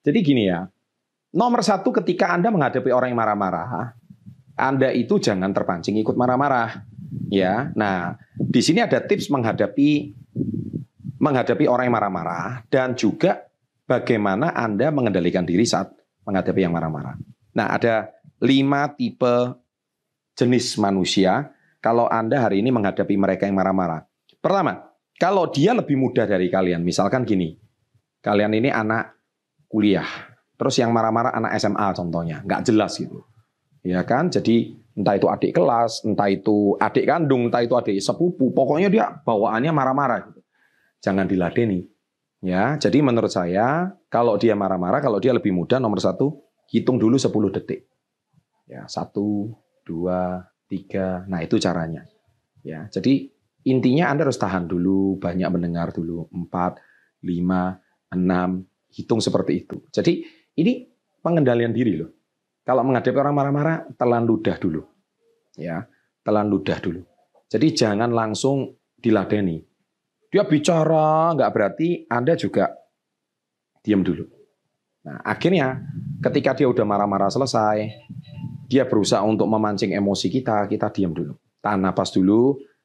Jadi gini ya, nomor satu ketika Anda menghadapi orang yang marah-marah, Anda itu jangan terpancing ikut marah-marah. Ya, nah di sini ada tips menghadapi menghadapi orang yang marah-marah dan juga bagaimana Anda mengendalikan diri saat menghadapi yang marah-marah. Nah, ada lima tipe jenis manusia kalau Anda hari ini menghadapi mereka yang marah-marah. Pertama, kalau dia lebih muda dari kalian, misalkan gini, kalian ini anak kuliah, terus yang marah-marah anak SMA contohnya, nggak jelas gitu. Ya kan, jadi entah itu adik kelas, entah itu adik kandung, entah itu adik sepupu, pokoknya dia bawaannya marah-marah gitu. Jangan diladeni. Ya, jadi menurut saya kalau dia marah-marah, kalau dia lebih muda, nomor satu hitung dulu 10 detik. Ya, satu, dua, tiga. Nah itu caranya. Ya, jadi intinya Anda harus tahan dulu, banyak mendengar dulu, empat, lima, enam, hitung seperti itu. Jadi ini pengendalian diri loh. Kalau menghadapi orang marah-marah, telan ludah dulu. Ya, telan ludah dulu. Jadi jangan langsung diladeni. Dia bicara, nggak berarti Anda juga diam dulu. Nah, akhirnya ketika dia udah marah-marah selesai, dia berusaha untuk memancing emosi kita, kita diam dulu. Tahan napas dulu,